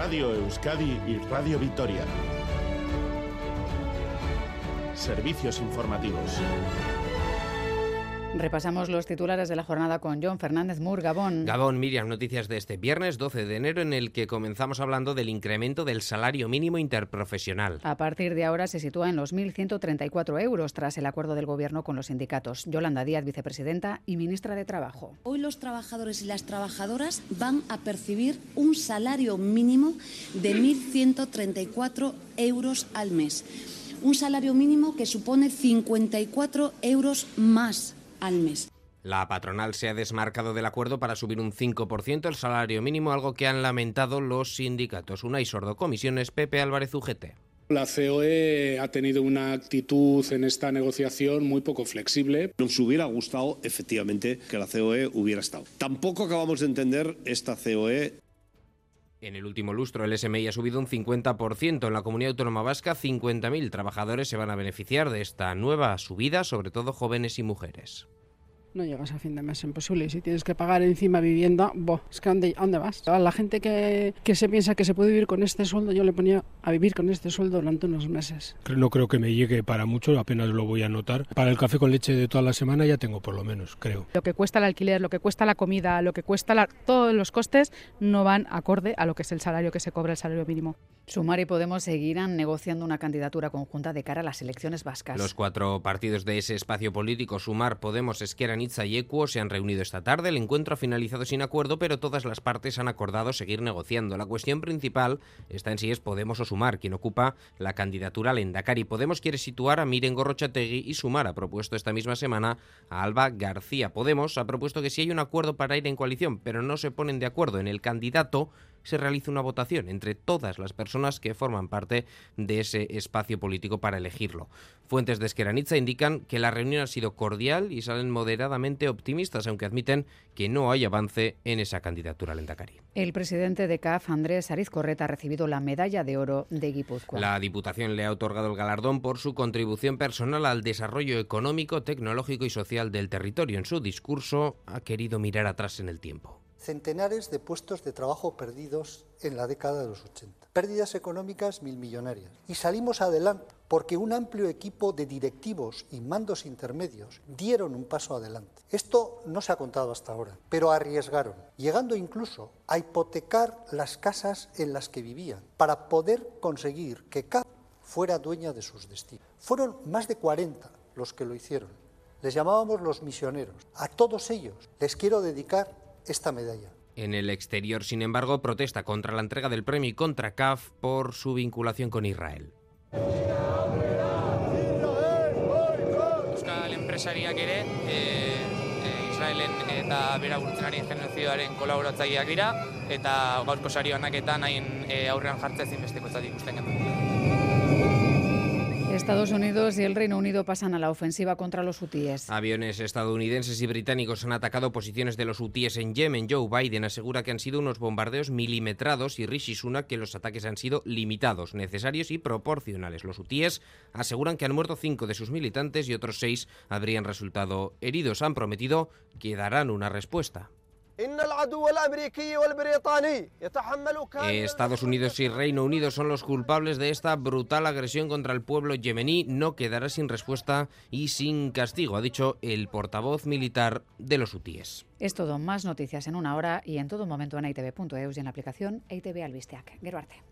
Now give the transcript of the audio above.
Radio Euskadi y Radio Vitoria. Servicios informativos. Repasamos los titulares de la jornada con John Fernández Mur, Gabón. Gabón, Miriam, noticias de este viernes 12 de enero en el que comenzamos hablando del incremento del salario mínimo interprofesional. A partir de ahora se sitúa en los 1.134 euros tras el acuerdo del Gobierno con los sindicatos. Yolanda Díaz, vicepresidenta y ministra de Trabajo. Hoy los trabajadores y las trabajadoras van a percibir un salario mínimo de 1.134 euros al mes. Un salario mínimo que supone 54 euros más al mes. La patronal se ha desmarcado del acuerdo para subir un 5% el salario mínimo, algo que han lamentado los sindicatos. Una y sordo comisiones, Pepe Álvarez UGT. La COE ha tenido una actitud en esta negociación muy poco flexible. Nos hubiera gustado, efectivamente, que la COE hubiera estado. Tampoco acabamos de entender esta COE en el último lustro, el SMI ha subido un 50%. En la comunidad autónoma vasca, 50.000 trabajadores se van a beneficiar de esta nueva subida, sobre todo jóvenes y mujeres no llegas a fin de mes, imposible. Y si tienes que pagar encima vivienda, bo, es que ¿a dónde, vas? A la gente que, que, se piensa que se puede vivir con este sueldo, yo le ponía a vivir con este sueldo durante unos meses. No creo que me llegue para mucho, apenas lo voy a notar. Para el café con leche de toda la semana ya tengo por lo menos, creo. Lo que cuesta el alquiler, lo que cuesta la comida, lo que cuesta la, todos los costes no van acorde a lo que es el salario que se cobra el salario mínimo. Sumar y Podemos seguirán negociando una candidatura conjunta de cara a las elecciones vascas. Los cuatro partidos de ese espacio político, Sumar, Podemos, Esquerra, Nitza y Equo, se han reunido esta tarde. El encuentro ha finalizado sin acuerdo, pero todas las partes han acordado seguir negociando. La cuestión principal está en si es Podemos o Sumar quien ocupa la candidatura al Endacari. Podemos quiere situar a Miren Gorrochategui y Sumar ha propuesto esta misma semana a Alba García. Podemos ha propuesto que si hay un acuerdo para ir en coalición, pero no se ponen de acuerdo en el candidato, se realiza una votación entre todas las personas que forman parte de ese espacio político para elegirlo. Fuentes de Esqueranitza indican que la reunión ha sido cordial y salen moderadamente optimistas, aunque admiten que no hay avance en esa candidatura al Endacari. El presidente de CAF, Andrés Ariz Correta, ha recibido la medalla de oro de Guipúzcoa. La Diputación le ha otorgado el galardón por su contribución personal al desarrollo económico, tecnológico y social del territorio. En su discurso ha querido mirar atrás en el tiempo centenares de puestos de trabajo perdidos en la década de los 80, pérdidas económicas mil millonarias. Y salimos adelante porque un amplio equipo de directivos y mandos intermedios dieron un paso adelante. Esto no se ha contado hasta ahora, pero arriesgaron, llegando incluso a hipotecar las casas en las que vivían para poder conseguir que CAP fuera dueña de sus destinos. Fueron más de 40 los que lo hicieron. Les llamábamos los misioneros. A todos ellos les quiero dedicar esta medalla. En el exterior, sin embargo, protesta contra la entrega del premio y contra CAF por su vinculación con Israel. Euskal enpresariak ere, e, e, Israelen eta bera burtzenaren genozioaren kolaboratzaileak dira, eta gaurko sari honaketan hain e, aurrean jartzea ezinbesteko ikusten genuen. Estados Unidos y el Reino Unido pasan a la ofensiva contra los hutíes. Aviones estadounidenses y británicos han atacado posiciones de los hutíes en Yemen. Joe Biden asegura que han sido unos bombardeos milimetrados y Rishi Sunak que los ataques han sido limitados, necesarios y proporcionales. Los hutíes aseguran que han muerto cinco de sus militantes y otros seis habrían resultado heridos. Han prometido que darán una respuesta. Estados Unidos y Reino Unido son los culpables de esta brutal agresión contra el pueblo yemení. No quedará sin respuesta y sin castigo, ha dicho el portavoz militar de los hutíes. Es todo, más noticias en una hora y en todo momento en itv.eus y en la aplicación ITV Albisteac. Geruarte.